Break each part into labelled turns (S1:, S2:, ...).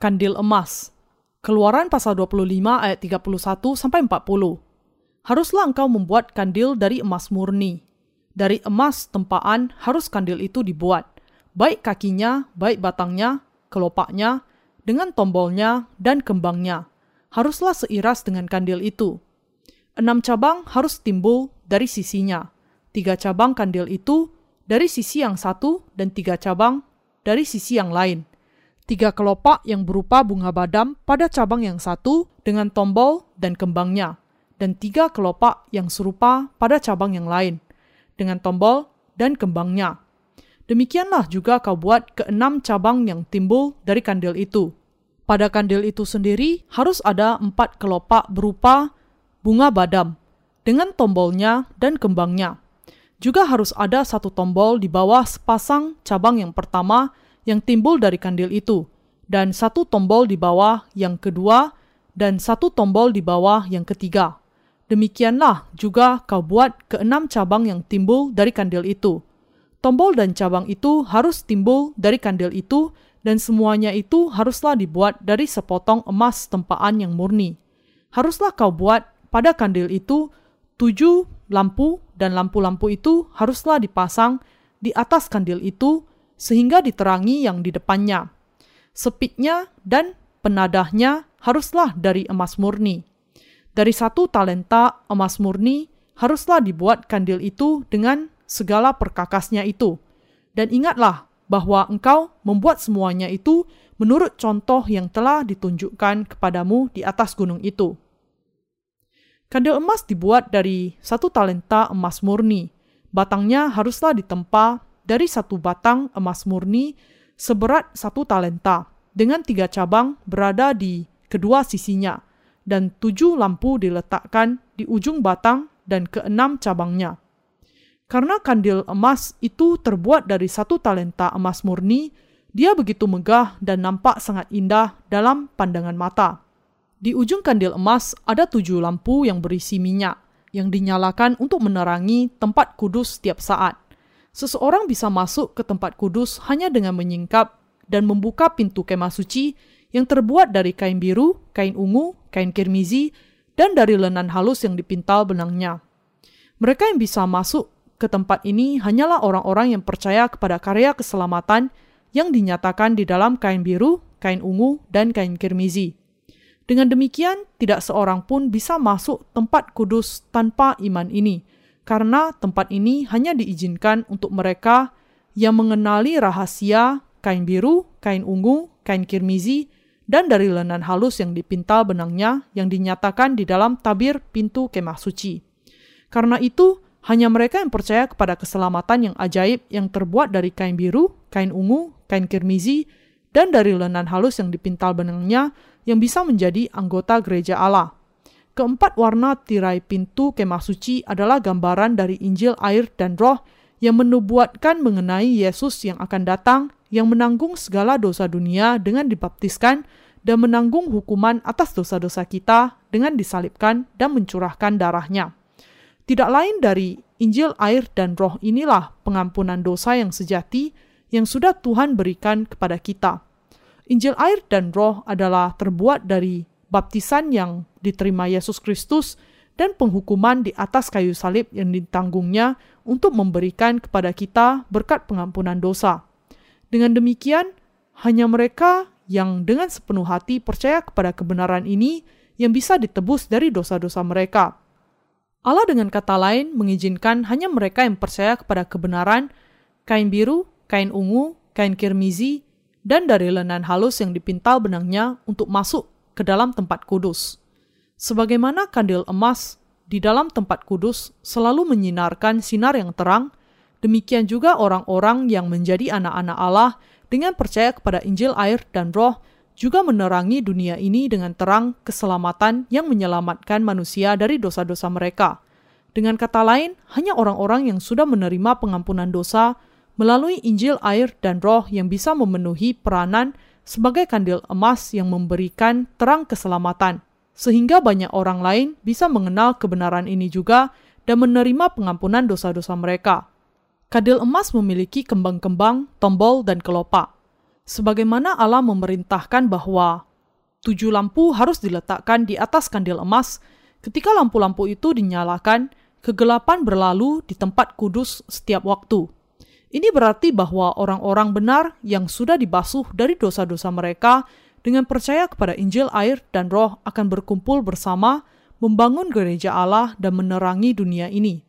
S1: Kandil emas. Keluaran pasal 25 ayat 31 sampai 40. Haruslah engkau membuat kandil dari emas murni. Dari emas tempaan harus kandil itu dibuat, baik kakinya, baik batangnya, kelopaknya, dengan tombolnya dan kembangnya. Haruslah seiras dengan kandil itu. Enam cabang harus timbul dari sisinya. Tiga cabang kandil itu dari sisi yang satu dan tiga cabang dari sisi yang lain tiga kelopak yang berupa bunga badam pada cabang yang satu dengan tombol dan kembangnya, dan tiga kelopak yang serupa pada cabang yang lain dengan tombol dan kembangnya. Demikianlah juga kau buat keenam cabang yang timbul dari kandil itu. Pada kandil itu sendiri harus ada empat kelopak berupa bunga badam dengan tombolnya dan kembangnya. Juga harus ada satu tombol di bawah sepasang cabang yang pertama yang timbul dari kandil itu, dan satu tombol di bawah yang kedua, dan satu tombol di bawah yang ketiga. Demikianlah juga kau buat keenam cabang yang timbul dari kandil itu. Tombol dan cabang itu harus timbul dari kandil itu, dan semuanya itu haruslah dibuat dari sepotong emas tempaan yang murni. Haruslah kau buat pada kandil itu tujuh lampu, dan lampu-lampu itu haruslah dipasang di atas kandil itu sehingga diterangi yang di depannya. Sepitnya dan penadahnya haruslah dari emas murni. Dari satu talenta emas murni haruslah dibuat kandil itu dengan segala perkakasnya itu. Dan ingatlah bahwa engkau membuat semuanya itu menurut contoh yang telah ditunjukkan kepadamu di atas gunung itu. Kandil emas dibuat dari satu talenta emas murni. Batangnya haruslah ditempa dari satu batang emas murni seberat satu talenta, dengan tiga cabang berada di kedua sisinya, dan tujuh lampu diletakkan di ujung batang dan keenam cabangnya. Karena kandil emas itu terbuat dari satu talenta emas murni, dia begitu megah dan nampak sangat indah dalam pandangan mata. Di ujung kandil emas ada tujuh lampu yang berisi minyak, yang dinyalakan untuk menerangi tempat kudus setiap saat seseorang bisa masuk ke tempat kudus hanya dengan menyingkap dan membuka pintu kemah suci yang terbuat dari kain biru, kain ungu, kain kirmizi, dan dari lenan halus yang dipintal benangnya. Mereka yang bisa masuk ke tempat ini hanyalah orang-orang yang percaya kepada karya keselamatan yang dinyatakan di dalam kain biru, kain ungu, dan kain kirmizi. Dengan demikian, tidak seorang pun bisa masuk tempat kudus tanpa iman ini, karena tempat ini hanya diizinkan untuk mereka yang mengenali rahasia kain biru, kain ungu, kain kirmizi, dan dari lenan halus yang dipintal benangnya yang dinyatakan di dalam tabir pintu kemah suci. Karena itu, hanya mereka yang percaya kepada keselamatan yang ajaib yang terbuat dari kain biru, kain ungu, kain kirmizi, dan dari lenan halus yang dipintal benangnya yang bisa menjadi anggota gereja Allah. Keempat warna tirai pintu kemah suci adalah gambaran dari Injil air dan roh yang menubuatkan mengenai Yesus yang akan datang yang menanggung segala dosa dunia dengan dibaptiskan dan menanggung hukuman atas dosa-dosa kita dengan disalibkan dan mencurahkan darahnya. Tidak lain dari Injil air dan roh inilah pengampunan dosa yang sejati yang sudah Tuhan berikan kepada kita. Injil air dan roh adalah terbuat dari baptisan yang diterima Yesus Kristus dan penghukuman di atas kayu salib yang ditanggungnya untuk memberikan kepada kita berkat pengampunan dosa. Dengan demikian, hanya mereka yang dengan sepenuh hati percaya kepada kebenaran ini yang bisa ditebus dari dosa-dosa mereka. Allah dengan kata lain mengizinkan hanya mereka yang percaya kepada kebenaran, kain biru, kain ungu, kain kirmizi, dan dari lenan halus yang dipintal benangnya untuk masuk ke dalam tempat kudus. Sebagaimana kandil emas di dalam tempat kudus selalu menyinarkan sinar yang terang, demikian juga orang-orang yang menjadi anak-anak Allah dengan percaya kepada Injil air dan roh juga menerangi dunia ini dengan terang keselamatan yang menyelamatkan manusia dari dosa-dosa mereka. Dengan kata lain, hanya orang-orang yang sudah menerima pengampunan dosa melalui Injil air dan roh yang bisa memenuhi peranan sebagai kandil emas yang memberikan terang keselamatan, sehingga banyak orang lain bisa mengenal kebenaran ini juga dan menerima pengampunan dosa-dosa mereka. Kandil emas memiliki kembang-kembang, tombol, dan kelopak. Sebagaimana Allah memerintahkan bahwa tujuh lampu harus diletakkan di atas kandil emas, ketika lampu-lampu itu dinyalakan, kegelapan berlalu di tempat kudus setiap waktu. Ini berarti bahwa orang-orang benar yang sudah dibasuh dari dosa-dosa mereka dengan percaya kepada Injil, air, dan Roh akan berkumpul bersama, membangun gereja Allah, dan menerangi dunia ini.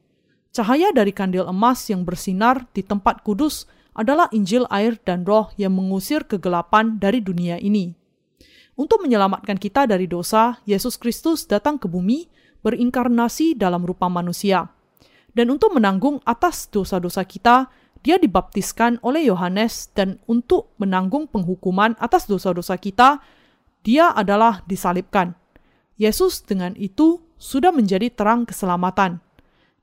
S1: Cahaya dari kandil emas yang bersinar di tempat kudus adalah Injil, air, dan Roh yang mengusir kegelapan dari dunia ini. Untuk menyelamatkan kita dari dosa, Yesus Kristus datang ke bumi, berinkarnasi dalam rupa manusia. Dan untuk menanggung atas dosa-dosa kita, dia dibaptiskan oleh Yohanes dan untuk menanggung penghukuman atas dosa-dosa kita, dia adalah disalibkan. Yesus dengan itu sudah menjadi terang keselamatan.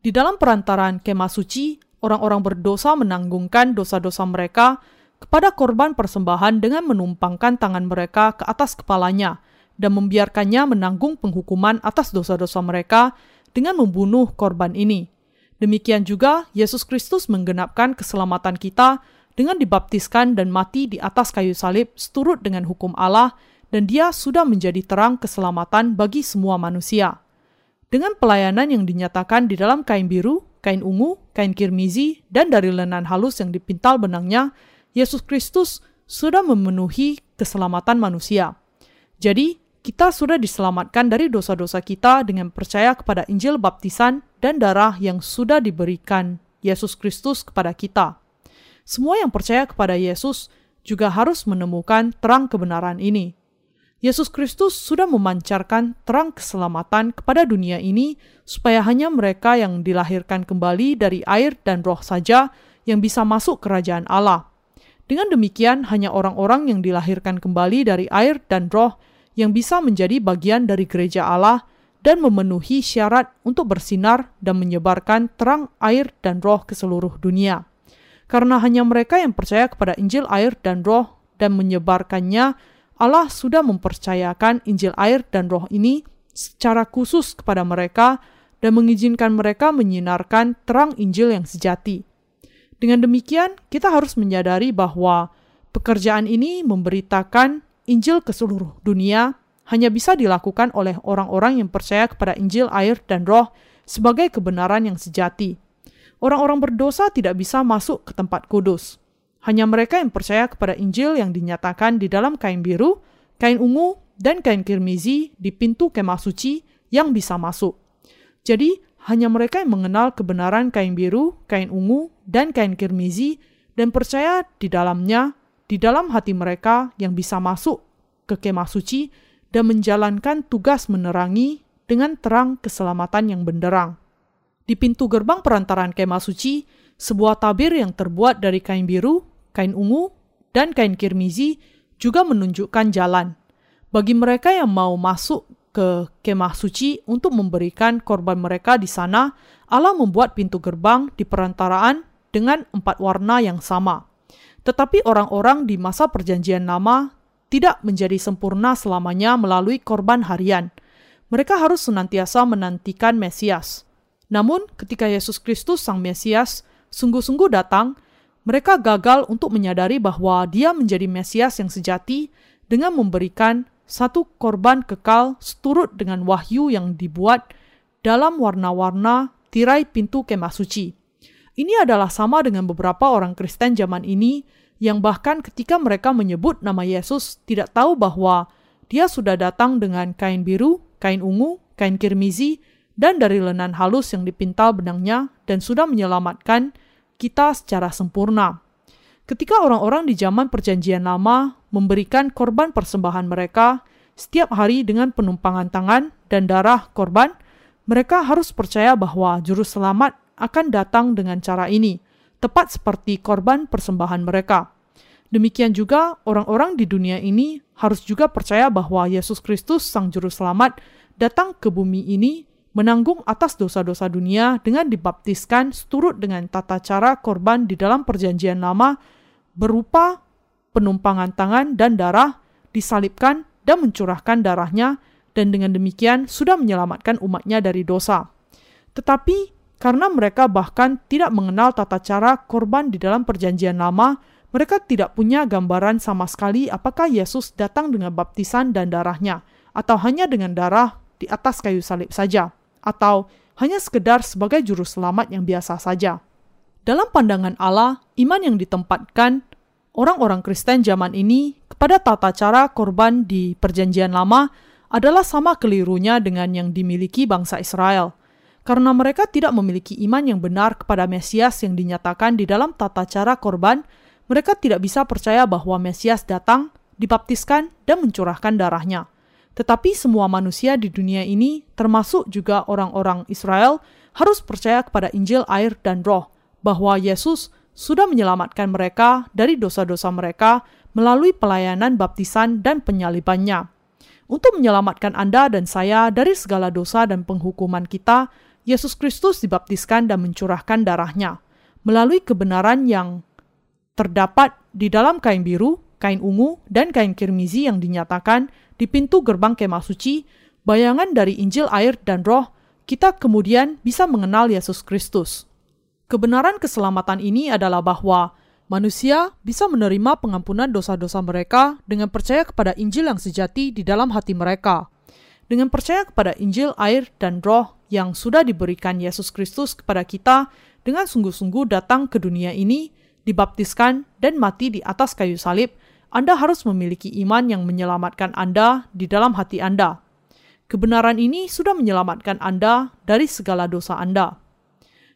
S1: Di dalam perantaran kemah suci, orang-orang berdosa menanggungkan dosa-dosa mereka kepada korban persembahan dengan menumpangkan tangan mereka ke atas kepalanya dan membiarkannya menanggung penghukuman atas dosa-dosa mereka dengan membunuh korban ini. Demikian juga Yesus Kristus menggenapkan keselamatan kita dengan dibaptiskan dan mati di atas kayu salib seturut dengan hukum Allah dan dia sudah menjadi terang keselamatan bagi semua manusia. Dengan pelayanan yang dinyatakan di dalam kain biru, kain ungu, kain kirmizi, dan dari lenan halus yang dipintal benangnya, Yesus Kristus sudah memenuhi keselamatan manusia. Jadi, kita sudah diselamatkan dari dosa-dosa kita dengan percaya kepada Injil baptisan dan darah yang sudah diberikan Yesus Kristus kepada kita. Semua yang percaya kepada Yesus juga harus menemukan terang kebenaran ini. Yesus Kristus sudah memancarkan terang keselamatan kepada dunia ini, supaya hanya mereka yang dilahirkan kembali dari air dan roh saja yang bisa masuk kerajaan Allah. Dengan demikian, hanya orang-orang yang dilahirkan kembali dari air dan roh yang bisa menjadi bagian dari gereja Allah dan memenuhi syarat untuk bersinar dan menyebarkan terang air dan roh ke seluruh dunia. Karena hanya mereka yang percaya kepada Injil air dan roh dan menyebarkannya, Allah sudah mempercayakan Injil air dan roh ini secara khusus kepada mereka dan mengizinkan mereka menyinarkan terang Injil yang sejati. Dengan demikian, kita harus menyadari bahwa pekerjaan ini memberitakan Injil ke seluruh dunia hanya bisa dilakukan oleh orang-orang yang percaya kepada Injil, air, dan Roh sebagai kebenaran yang sejati. Orang-orang berdosa tidak bisa masuk ke tempat kudus. Hanya mereka yang percaya kepada Injil yang dinyatakan di dalam kain biru, kain ungu, dan kain kirmizi di pintu kemah suci yang bisa masuk. Jadi, hanya mereka yang mengenal kebenaran kain biru, kain ungu, dan kain kirmizi dan percaya di dalamnya di dalam hati mereka yang bisa masuk ke kemah suci dan menjalankan tugas menerangi dengan terang keselamatan yang benderang. Di pintu gerbang perantaran kemah suci, sebuah tabir yang terbuat dari kain biru, kain ungu, dan kain kirmizi juga menunjukkan jalan. Bagi mereka yang mau masuk ke kemah suci untuk memberikan korban mereka di sana, Allah membuat pintu gerbang di perantaraan dengan empat warna yang sama. Tetapi orang-orang di masa Perjanjian Lama tidak menjadi sempurna selamanya melalui korban harian. Mereka harus senantiasa menantikan Mesias. Namun, ketika Yesus Kristus, Sang Mesias, sungguh-sungguh datang, mereka gagal untuk menyadari bahwa Dia menjadi Mesias yang sejati dengan memberikan satu korban kekal seturut dengan wahyu yang dibuat dalam warna-warna tirai pintu kemah suci. Ini adalah sama dengan beberapa orang Kristen zaman ini yang bahkan ketika mereka menyebut nama Yesus tidak tahu bahwa dia sudah datang dengan kain biru, kain ungu, kain kirmizi, dan dari lenan halus yang dipintal benangnya dan sudah menyelamatkan kita secara sempurna. Ketika orang-orang di zaman perjanjian lama memberikan korban persembahan mereka setiap hari dengan penumpangan tangan dan darah korban, mereka harus percaya bahwa juru selamat akan datang dengan cara ini, tepat seperti korban persembahan mereka. Demikian juga orang-orang di dunia ini harus juga percaya bahwa Yesus Kristus Sang Juru Selamat datang ke bumi ini menanggung atas dosa-dosa dunia dengan dibaptiskan seturut dengan tata cara korban di dalam perjanjian lama berupa penumpangan tangan dan darah disalibkan dan mencurahkan darahnya dan dengan demikian sudah menyelamatkan umatnya dari dosa. Tetapi karena mereka bahkan tidak mengenal tata cara korban di dalam perjanjian lama, mereka tidak punya gambaran sama sekali apakah Yesus datang dengan baptisan dan darahnya, atau hanya dengan darah di atas kayu salib saja, atau hanya sekedar sebagai juru selamat yang biasa saja. Dalam pandangan Allah, iman yang ditempatkan orang-orang Kristen zaman ini kepada tata cara korban di Perjanjian Lama adalah sama kelirunya dengan yang dimiliki bangsa Israel, karena mereka tidak memiliki iman yang benar kepada Mesias yang dinyatakan di dalam tata cara korban mereka tidak bisa percaya bahwa Mesias datang, dibaptiskan, dan mencurahkan darahnya. Tetapi semua manusia di dunia ini, termasuk juga orang-orang Israel, harus percaya kepada Injil, air, dan Roh, bahwa Yesus sudah menyelamatkan mereka dari dosa-dosa mereka melalui pelayanan baptisan dan penyalibannya. Untuk menyelamatkan Anda dan saya dari segala dosa dan penghukuman kita, Yesus Kristus dibaptiskan dan mencurahkan darahnya melalui kebenaran yang terdapat di dalam kain biru, kain ungu, dan kain kirmizi yang dinyatakan di pintu gerbang kemah suci, bayangan dari Injil air dan roh, kita kemudian bisa mengenal Yesus Kristus. Kebenaran keselamatan ini adalah bahwa manusia bisa menerima pengampunan dosa-dosa mereka dengan percaya kepada Injil yang sejati di dalam hati mereka. Dengan percaya kepada Injil air dan roh yang sudah diberikan Yesus Kristus kepada kita dengan sungguh-sungguh datang ke dunia ini, dibaptiskan, dan mati di atas kayu salib, Anda harus memiliki iman yang menyelamatkan Anda di dalam hati Anda. Kebenaran ini sudah menyelamatkan Anda dari segala dosa Anda.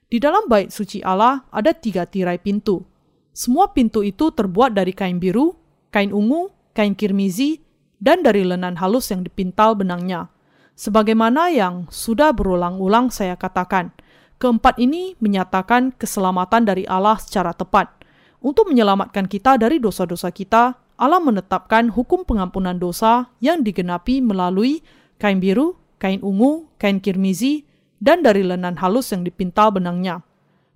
S1: Di dalam bait suci Allah ada tiga tirai pintu. Semua pintu itu terbuat dari kain biru, kain ungu, kain kirmizi, dan dari lenan halus yang dipintal benangnya. Sebagaimana yang sudah berulang-ulang saya katakan, keempat ini menyatakan keselamatan dari Allah secara tepat. Untuk menyelamatkan kita dari dosa-dosa kita, Allah menetapkan hukum pengampunan dosa yang digenapi melalui kain biru, kain ungu, kain kirmizi, dan dari lenan halus yang dipintal benangnya.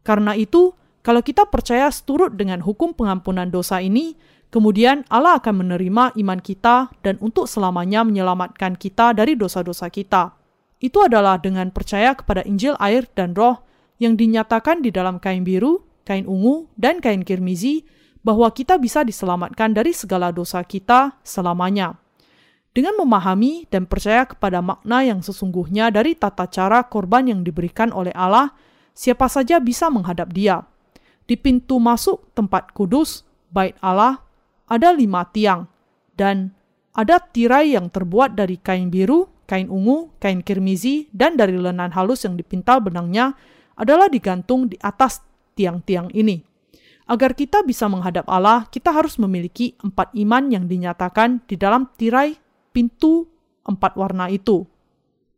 S1: Karena itu, kalau kita percaya seturut dengan hukum pengampunan dosa ini, kemudian Allah akan menerima iman kita dan untuk selamanya menyelamatkan kita dari dosa-dosa kita. Itu adalah dengan percaya kepada Injil air dan roh yang dinyatakan di dalam kain biru, kain ungu, dan kain kirmizi, bahwa kita bisa diselamatkan dari segala dosa kita selamanya. Dengan memahami dan percaya kepada makna yang sesungguhnya dari tata cara korban yang diberikan oleh Allah, siapa saja bisa menghadap Dia. Di pintu masuk tempat kudus, bait Allah, ada lima tiang, dan ada tirai yang terbuat dari kain biru, kain ungu, kain kirmizi, dan dari lenan halus yang dipintal benangnya adalah digantung di atas tiang-tiang ini. Agar kita bisa menghadap Allah, kita harus memiliki empat iman yang dinyatakan di dalam tirai pintu empat warna itu.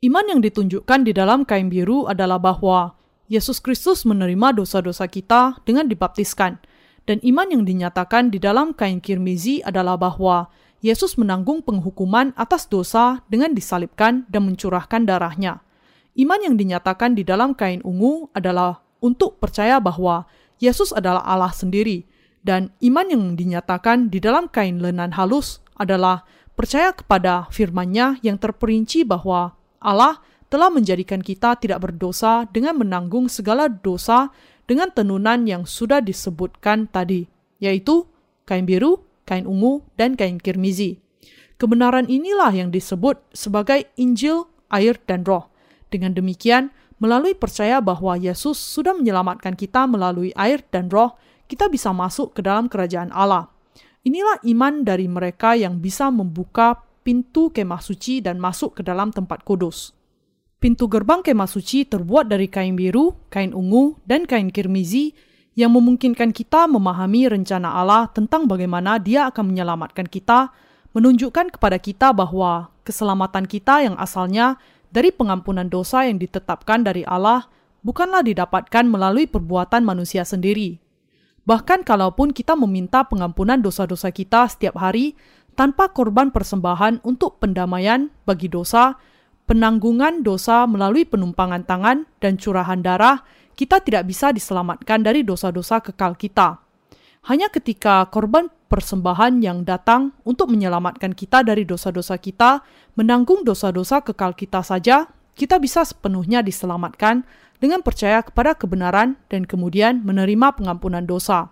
S1: Iman yang ditunjukkan di dalam kain biru adalah bahwa Yesus Kristus menerima dosa-dosa kita dengan dibaptiskan, dan iman yang dinyatakan di dalam kain kirmizi adalah bahwa Yesus menanggung penghukuman atas dosa dengan disalibkan dan mencurahkan darahnya. Iman yang dinyatakan di dalam kain ungu adalah untuk percaya bahwa Yesus adalah Allah sendiri, dan iman yang dinyatakan di dalam kain lenan halus adalah percaya kepada firman-Nya yang terperinci bahwa Allah telah menjadikan kita tidak berdosa dengan menanggung segala dosa dengan tenunan yang sudah disebutkan tadi, yaitu kain biru, kain ungu, dan kain kirmizi. Kebenaran inilah yang disebut sebagai Injil, air, dan roh. Dengan demikian, Melalui percaya bahwa Yesus sudah menyelamatkan kita melalui air dan roh, kita bisa masuk ke dalam kerajaan Allah. Inilah iman dari mereka yang bisa membuka pintu kemah suci dan masuk ke dalam tempat kudus. Pintu gerbang kemah suci terbuat dari kain biru, kain ungu, dan kain kirmizi yang memungkinkan kita memahami rencana Allah tentang bagaimana Dia akan menyelamatkan kita, menunjukkan kepada kita bahwa keselamatan kita yang asalnya dari pengampunan dosa yang ditetapkan dari Allah bukanlah didapatkan melalui perbuatan manusia sendiri. Bahkan kalaupun kita meminta pengampunan dosa-dosa kita setiap hari tanpa korban persembahan untuk pendamaian bagi dosa, penanggungan dosa melalui penumpangan tangan dan curahan darah, kita tidak bisa diselamatkan dari dosa-dosa kekal kita. Hanya ketika korban persembahan yang datang untuk menyelamatkan kita dari dosa-dosa kita, menanggung dosa-dosa kekal kita saja, kita bisa sepenuhnya diselamatkan dengan percaya kepada kebenaran dan kemudian menerima pengampunan dosa.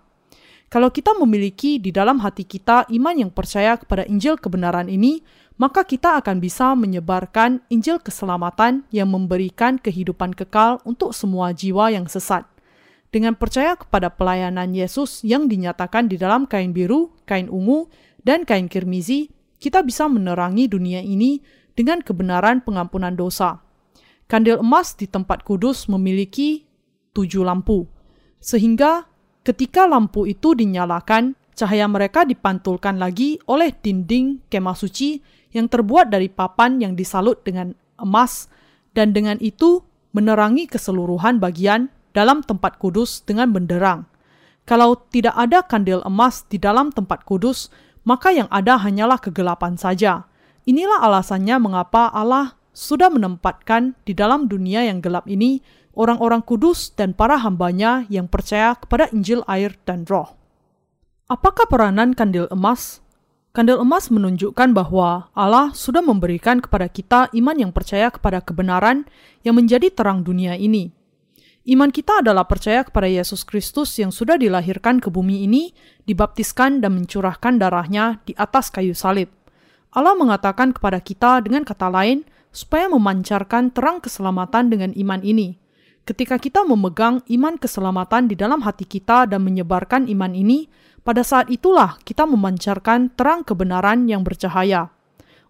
S1: Kalau kita memiliki di dalam hati kita iman yang percaya kepada Injil kebenaran ini, maka kita akan bisa menyebarkan Injil keselamatan yang memberikan kehidupan kekal untuk semua jiwa yang sesat. Dengan percaya kepada pelayanan Yesus yang dinyatakan di dalam kain biru, kain ungu, dan kain kirmizi, kita bisa menerangi dunia ini dengan kebenaran pengampunan dosa. Kandil emas di tempat kudus memiliki tujuh lampu, sehingga Ketika lampu itu dinyalakan, cahaya mereka dipantulkan lagi oleh dinding kemah suci yang terbuat dari papan yang disalut dengan emas dan dengan itu menerangi keseluruhan bagian dalam tempat kudus dengan benderang. Kalau tidak ada kandil emas di dalam tempat kudus, maka yang ada hanyalah kegelapan saja. Inilah alasannya mengapa Allah sudah menempatkan di dalam dunia yang gelap ini orang-orang kudus dan para hambanya yang percaya kepada Injil air dan roh. Apakah peranan kandil emas? Kandil emas menunjukkan bahwa Allah sudah memberikan kepada kita iman yang percaya kepada kebenaran yang menjadi terang dunia ini. Iman kita adalah percaya kepada Yesus Kristus yang sudah dilahirkan ke bumi ini, dibaptiskan dan mencurahkan darahnya di atas kayu salib. Allah mengatakan kepada kita dengan kata lain, supaya memancarkan terang keselamatan dengan iman ini. Ketika kita memegang iman keselamatan di dalam hati kita dan menyebarkan iman ini, pada saat itulah kita memancarkan terang kebenaran yang bercahaya.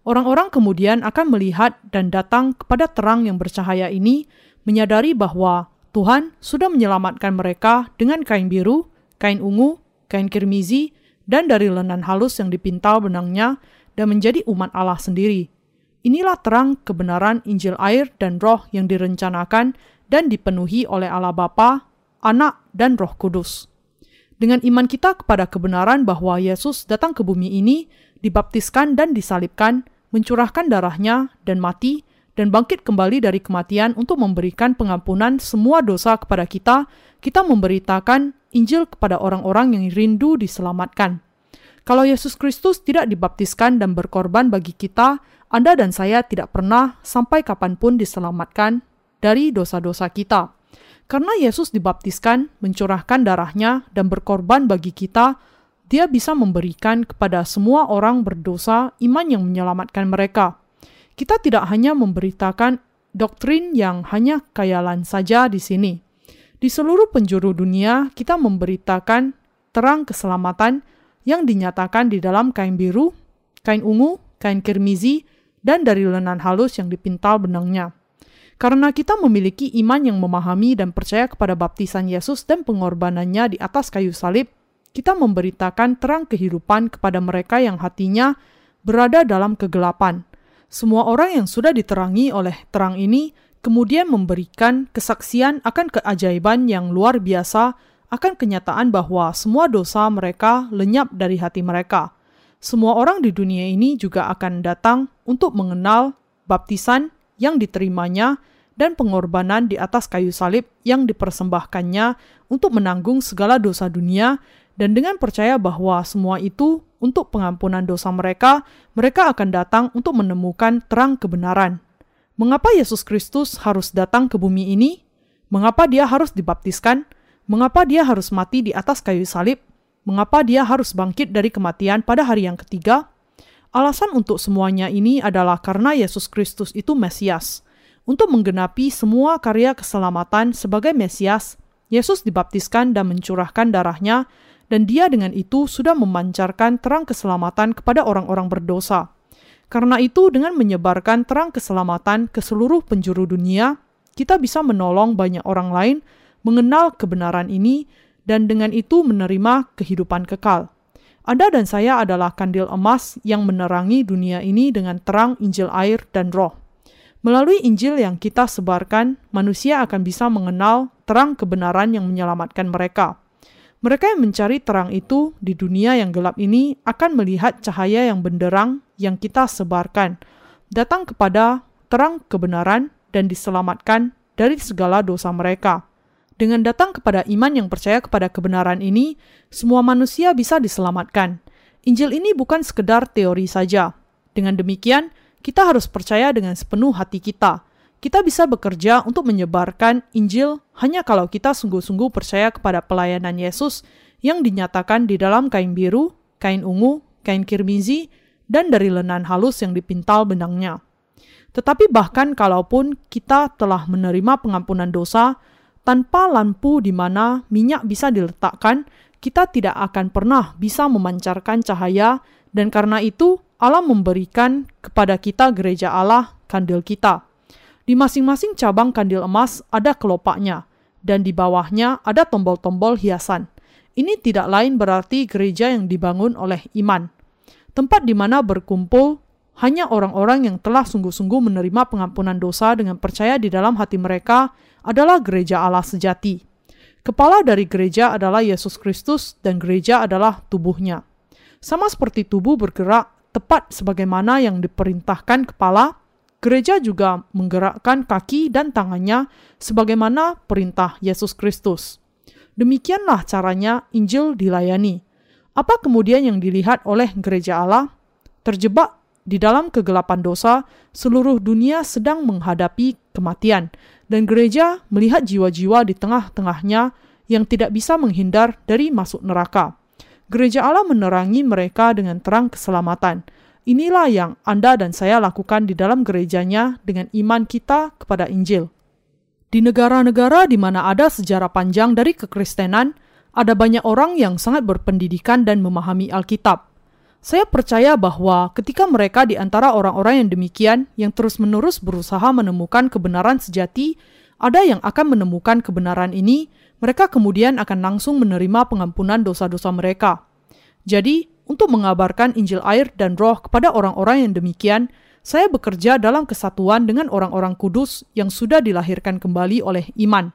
S1: Orang-orang kemudian akan melihat dan datang kepada terang yang bercahaya ini, menyadari bahwa Tuhan sudah menyelamatkan mereka dengan kain biru, kain ungu, kain kirmizi, dan dari lenan halus yang dipintal benangnya, dan menjadi umat Allah sendiri. Inilah terang kebenaran Injil air dan roh yang direncanakan dan dipenuhi oleh Allah Bapa, Anak, dan Roh Kudus. Dengan iman kita kepada kebenaran bahwa Yesus datang ke bumi ini, dibaptiskan dan disalibkan, mencurahkan darahnya dan mati, dan bangkit kembali dari kematian untuk memberikan pengampunan semua dosa kepada kita, kita memberitakan Injil kepada orang-orang yang rindu diselamatkan. Kalau Yesus Kristus tidak dibaptiskan dan berkorban bagi kita, Anda dan saya tidak pernah sampai kapan pun diselamatkan dari dosa-dosa kita. Karena Yesus dibaptiskan, mencurahkan darahnya, dan berkorban bagi kita, dia bisa memberikan kepada semua orang berdosa iman yang menyelamatkan mereka. Kita tidak hanya memberitakan doktrin yang hanya kayalan saja di sini. Di seluruh penjuru dunia, kita memberitakan terang keselamatan yang dinyatakan di dalam kain biru, kain ungu, kain kirmizi, dan dari lenan halus yang dipintal benangnya. Karena kita memiliki iman yang memahami dan percaya kepada baptisan Yesus dan pengorbanannya di atas kayu salib, kita memberitakan terang kehidupan kepada mereka yang hatinya berada dalam kegelapan. Semua orang yang sudah diterangi oleh terang ini kemudian memberikan kesaksian akan keajaiban yang luar biasa akan kenyataan bahwa semua dosa mereka lenyap dari hati mereka. Semua orang di dunia ini juga akan datang untuk mengenal baptisan yang diterimanya dan pengorbanan di atas kayu salib yang dipersembahkannya untuk menanggung segala dosa dunia dan dengan percaya bahwa semua itu untuk pengampunan dosa mereka, mereka akan datang untuk menemukan terang kebenaran. Mengapa Yesus Kristus harus datang ke bumi ini? Mengapa dia harus dibaptiskan? Mengapa dia harus mati di atas kayu salib? Mengapa dia harus bangkit dari kematian pada hari yang ketiga? Alasan untuk semuanya ini adalah karena Yesus Kristus itu Mesias. Untuk menggenapi semua karya keselamatan sebagai Mesias, Yesus dibaptiskan dan mencurahkan darahnya, dan dia dengan itu sudah memancarkan terang keselamatan kepada orang-orang berdosa. Karena itu, dengan menyebarkan terang keselamatan ke seluruh penjuru dunia, kita bisa menolong banyak orang lain mengenal kebenaran ini dan dengan itu menerima kehidupan kekal. Anda dan saya adalah kandil emas yang menerangi dunia ini dengan terang Injil air dan roh. Melalui Injil yang kita sebarkan, manusia akan bisa mengenal terang kebenaran yang menyelamatkan mereka. Mereka yang mencari terang itu di dunia yang gelap ini akan melihat cahaya yang benderang yang kita sebarkan, datang kepada terang kebenaran dan diselamatkan dari segala dosa mereka. Dengan datang kepada iman yang percaya kepada kebenaran ini, semua manusia bisa diselamatkan. Injil ini bukan sekedar teori saja. Dengan demikian, kita harus percaya dengan sepenuh hati kita. kita bisa bekerja untuk menyebarkan Injil hanya kalau kita sungguh-sungguh percaya kepada pelayanan Yesus yang dinyatakan di dalam kain biru, kain ungu, kain kirmizi, dan dari lenan halus yang dipintal benangnya. Tetapi bahkan kalaupun kita telah menerima pengampunan dosa, tanpa lampu di mana minyak bisa diletakkan, kita tidak akan pernah bisa memancarkan cahaya dan karena itu Allah memberikan kepada kita gereja Allah, kandil kita. Di masing-masing cabang kandil emas ada kelopaknya, dan di bawahnya ada tombol-tombol hiasan. Ini tidak lain berarti gereja yang dibangun oleh iman. Tempat di mana berkumpul hanya orang-orang yang telah sungguh-sungguh menerima pengampunan dosa dengan percaya di dalam hati mereka adalah gereja Allah sejati. Kepala dari gereja adalah Yesus Kristus dan gereja adalah tubuhnya. Sama seperti tubuh bergerak tepat sebagaimana yang diperintahkan kepala, Gereja juga menggerakkan kaki dan tangannya sebagaimana perintah Yesus Kristus. Demikianlah caranya Injil dilayani. Apa kemudian yang dilihat oleh gereja Allah? Terjebak di dalam kegelapan dosa, seluruh dunia sedang menghadapi kematian, dan gereja melihat jiwa-jiwa di tengah-tengahnya yang tidak bisa menghindar dari masuk neraka. Gereja Allah menerangi mereka dengan terang keselamatan Inilah yang Anda dan saya lakukan di dalam gerejanya dengan iman kita kepada Injil. Di negara-negara di mana ada sejarah panjang dari kekristenan, ada banyak orang yang sangat berpendidikan dan memahami Alkitab. Saya percaya bahwa ketika mereka di antara orang-orang yang demikian yang terus-menerus berusaha menemukan kebenaran sejati, ada yang akan menemukan kebenaran ini, mereka kemudian akan langsung menerima pengampunan dosa-dosa mereka. Jadi, untuk mengabarkan Injil air dan roh kepada orang-orang yang demikian, saya bekerja dalam kesatuan dengan orang-orang kudus yang sudah dilahirkan kembali oleh iman.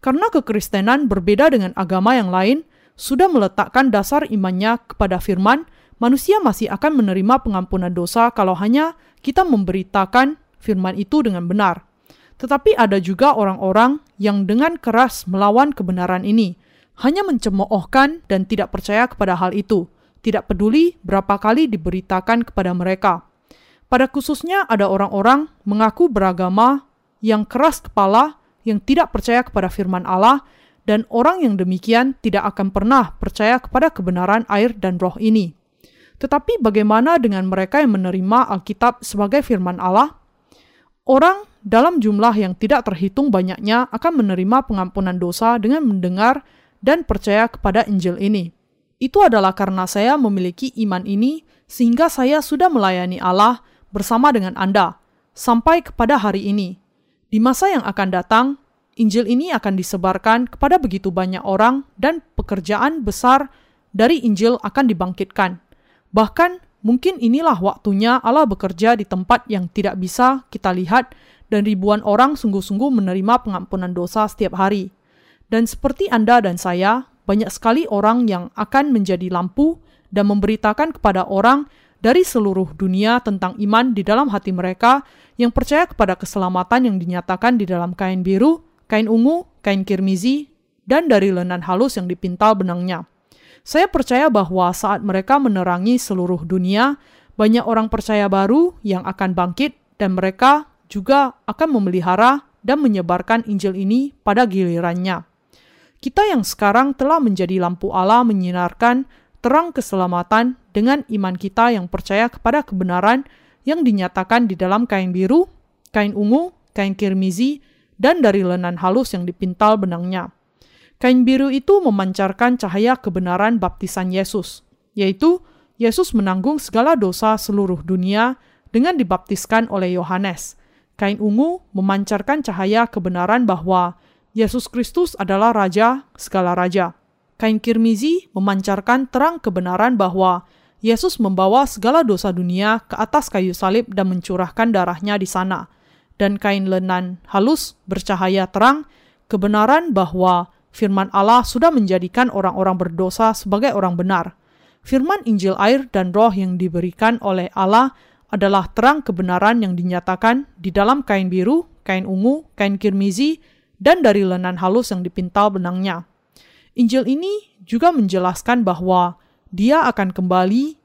S1: Karena kekristenan berbeda dengan agama yang lain, sudah meletakkan dasar imannya kepada firman, manusia masih akan menerima pengampunan dosa kalau hanya kita memberitakan firman itu dengan benar. Tetapi ada juga orang-orang yang dengan keras melawan kebenaran ini, hanya mencemoohkan dan tidak percaya kepada hal itu tidak peduli berapa kali diberitakan kepada mereka. Pada khususnya ada orang-orang mengaku beragama yang keras kepala, yang tidak percaya kepada firman Allah, dan orang yang demikian tidak akan pernah percaya kepada kebenaran air dan roh ini. Tetapi bagaimana dengan mereka yang menerima Alkitab sebagai firman Allah? Orang dalam jumlah yang tidak terhitung banyaknya akan menerima pengampunan dosa dengan mendengar dan percaya kepada Injil ini. Itu adalah karena saya memiliki iman ini, sehingga saya sudah melayani Allah bersama dengan Anda sampai kepada hari ini. Di masa yang akan datang, Injil ini akan disebarkan kepada begitu banyak orang, dan pekerjaan besar dari Injil akan dibangkitkan. Bahkan, mungkin inilah waktunya Allah bekerja di tempat yang tidak bisa kita lihat, dan ribuan orang sungguh-sungguh menerima pengampunan dosa setiap hari. Dan seperti Anda dan saya, banyak sekali orang yang akan menjadi lampu dan memberitakan kepada orang dari seluruh dunia tentang iman di dalam hati mereka yang percaya kepada keselamatan yang dinyatakan di dalam kain biru, kain ungu, kain kirmizi, dan dari lenan halus yang dipintal benangnya. Saya percaya bahwa saat mereka menerangi seluruh dunia, banyak orang percaya baru yang akan bangkit dan mereka juga akan memelihara dan menyebarkan Injil ini pada gilirannya. Kita yang sekarang telah menjadi lampu Allah menyinarkan terang keselamatan dengan iman kita yang percaya kepada kebenaran yang dinyatakan di dalam kain biru, kain ungu, kain kirmizi, dan dari lenan halus yang dipintal benangnya. Kain biru itu memancarkan cahaya kebenaran baptisan Yesus, yaitu Yesus menanggung segala dosa seluruh dunia dengan dibaptiskan oleh Yohanes. Kain ungu memancarkan cahaya kebenaran bahwa Yesus Kristus adalah Raja segala raja. Kain kirmizi memancarkan terang kebenaran bahwa Yesus membawa segala dosa dunia ke atas kayu salib dan mencurahkan darahnya di sana. Dan kain lenan halus bercahaya terang kebenaran bahwa firman Allah sudah menjadikan orang-orang berdosa sebagai orang benar. Firman Injil air dan roh yang diberikan oleh Allah adalah terang kebenaran yang dinyatakan di dalam kain biru, kain ungu, kain kirmizi, dan dari lenan halus yang dipintal benangnya. Injil ini juga menjelaskan bahwa dia akan kembali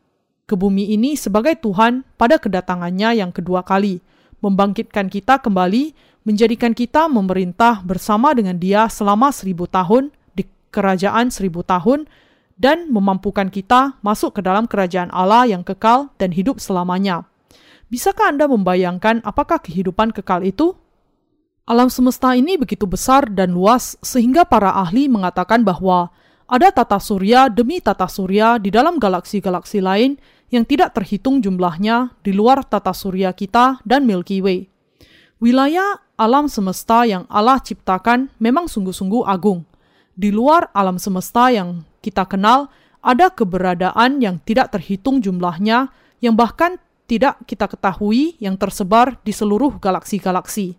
S1: ke bumi ini sebagai Tuhan pada kedatangannya yang kedua kali, membangkitkan kita kembali, menjadikan kita memerintah bersama dengan dia selama seribu tahun di kerajaan seribu tahun, dan memampukan kita masuk ke dalam kerajaan Allah yang kekal dan hidup selamanya. Bisakah Anda membayangkan apakah kehidupan kekal itu? Alam semesta ini begitu besar dan luas sehingga para ahli mengatakan bahwa ada tata surya demi tata surya di dalam galaksi-galaksi lain yang tidak terhitung jumlahnya di luar tata surya kita dan Milky Way. Wilayah alam semesta yang Allah ciptakan memang sungguh-sungguh agung. Di luar alam semesta yang kita kenal, ada keberadaan yang tidak terhitung jumlahnya yang bahkan tidak kita ketahui yang tersebar di seluruh galaksi-galaksi.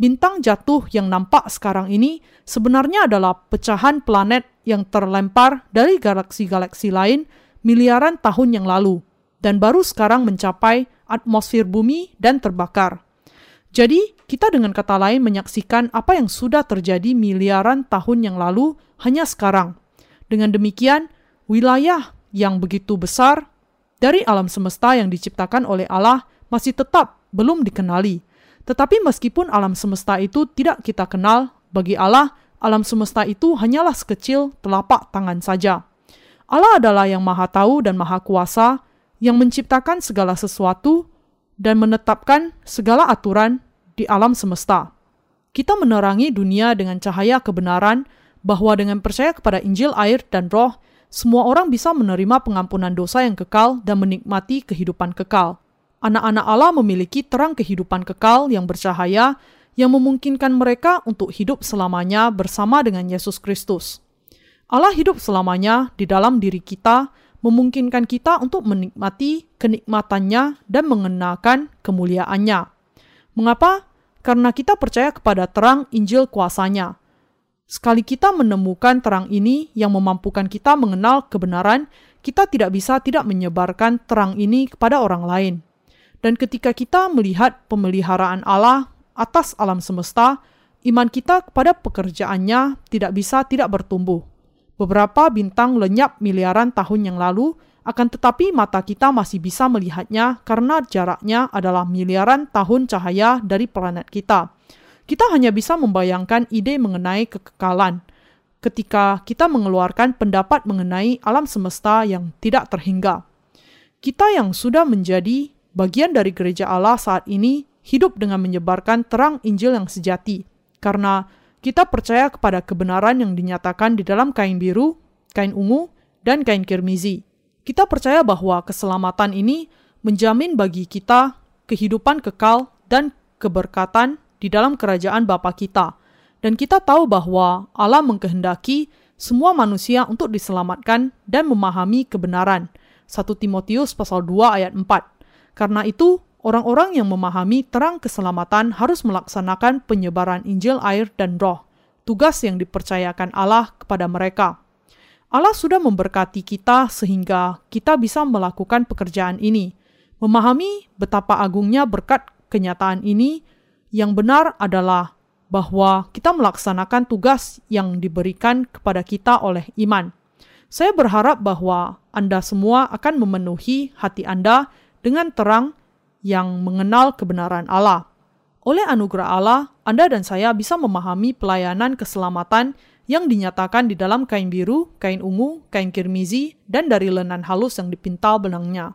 S1: Bintang jatuh yang nampak sekarang ini sebenarnya adalah pecahan planet yang terlempar dari galaksi-galaksi lain miliaran tahun yang lalu dan baru sekarang mencapai atmosfer bumi dan terbakar. Jadi, kita dengan kata lain menyaksikan apa yang sudah terjadi miliaran tahun yang lalu hanya sekarang. Dengan demikian, wilayah yang begitu besar dari alam semesta yang diciptakan oleh Allah masih tetap belum dikenali tetapi meskipun alam semesta itu tidak kita kenal, bagi Allah, alam semesta itu hanyalah sekecil telapak tangan saja. Allah adalah yang maha tahu dan maha kuasa, yang menciptakan segala sesuatu dan menetapkan segala aturan di alam semesta. Kita menerangi dunia dengan cahaya kebenaran bahwa dengan percaya kepada Injil, air, dan roh, semua orang bisa menerima pengampunan dosa yang kekal dan menikmati kehidupan kekal anak-anak Allah memiliki terang kehidupan kekal yang bercahaya yang memungkinkan mereka untuk hidup selamanya bersama dengan Yesus Kristus. Allah hidup selamanya di dalam diri kita, memungkinkan kita untuk menikmati kenikmatannya dan mengenakan kemuliaannya. Mengapa? Karena kita percaya kepada terang Injil kuasanya. Sekali kita menemukan terang ini yang memampukan kita mengenal kebenaran, kita tidak bisa tidak menyebarkan terang ini kepada orang lain. Dan ketika kita melihat pemeliharaan Allah atas alam semesta, iman kita kepada pekerjaannya tidak bisa tidak bertumbuh. Beberapa bintang lenyap miliaran tahun yang lalu, akan tetapi mata kita masih bisa melihatnya karena jaraknya adalah miliaran tahun cahaya dari planet kita. Kita hanya bisa membayangkan ide mengenai kekekalan ketika kita mengeluarkan pendapat mengenai alam semesta yang tidak terhingga. Kita yang sudah menjadi bagian dari gereja Allah saat ini hidup dengan menyebarkan terang Injil yang sejati, karena kita percaya kepada kebenaran yang dinyatakan di dalam kain biru, kain ungu, dan kain kirmizi. Kita percaya bahwa keselamatan ini menjamin bagi kita kehidupan kekal dan keberkatan di dalam kerajaan Bapa kita. Dan kita tahu bahwa Allah mengkehendaki semua manusia untuk diselamatkan dan memahami kebenaran. 1 Timotius pasal 2 ayat 4. Karena itu, orang-orang yang memahami terang keselamatan harus melaksanakan penyebaran Injil air dan roh, tugas yang dipercayakan Allah kepada mereka. Allah sudah memberkati kita sehingga kita bisa melakukan pekerjaan ini. Memahami betapa agungnya berkat kenyataan ini yang benar adalah bahwa kita melaksanakan tugas yang diberikan kepada kita oleh iman. Saya berharap bahwa Anda semua akan memenuhi hati Anda dengan terang yang mengenal kebenaran Allah. Oleh anugerah Allah, Anda dan saya bisa memahami pelayanan keselamatan yang dinyatakan di dalam kain biru, kain ungu, kain kirmizi, dan dari lenan halus yang dipintal benangnya.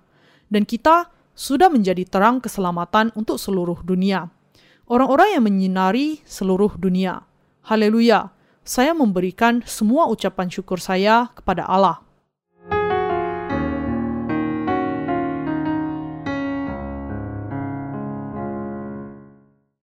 S1: Dan kita sudah menjadi terang keselamatan untuk seluruh dunia. Orang-orang yang menyinari seluruh dunia. Haleluya! Saya memberikan semua ucapan syukur saya kepada Allah.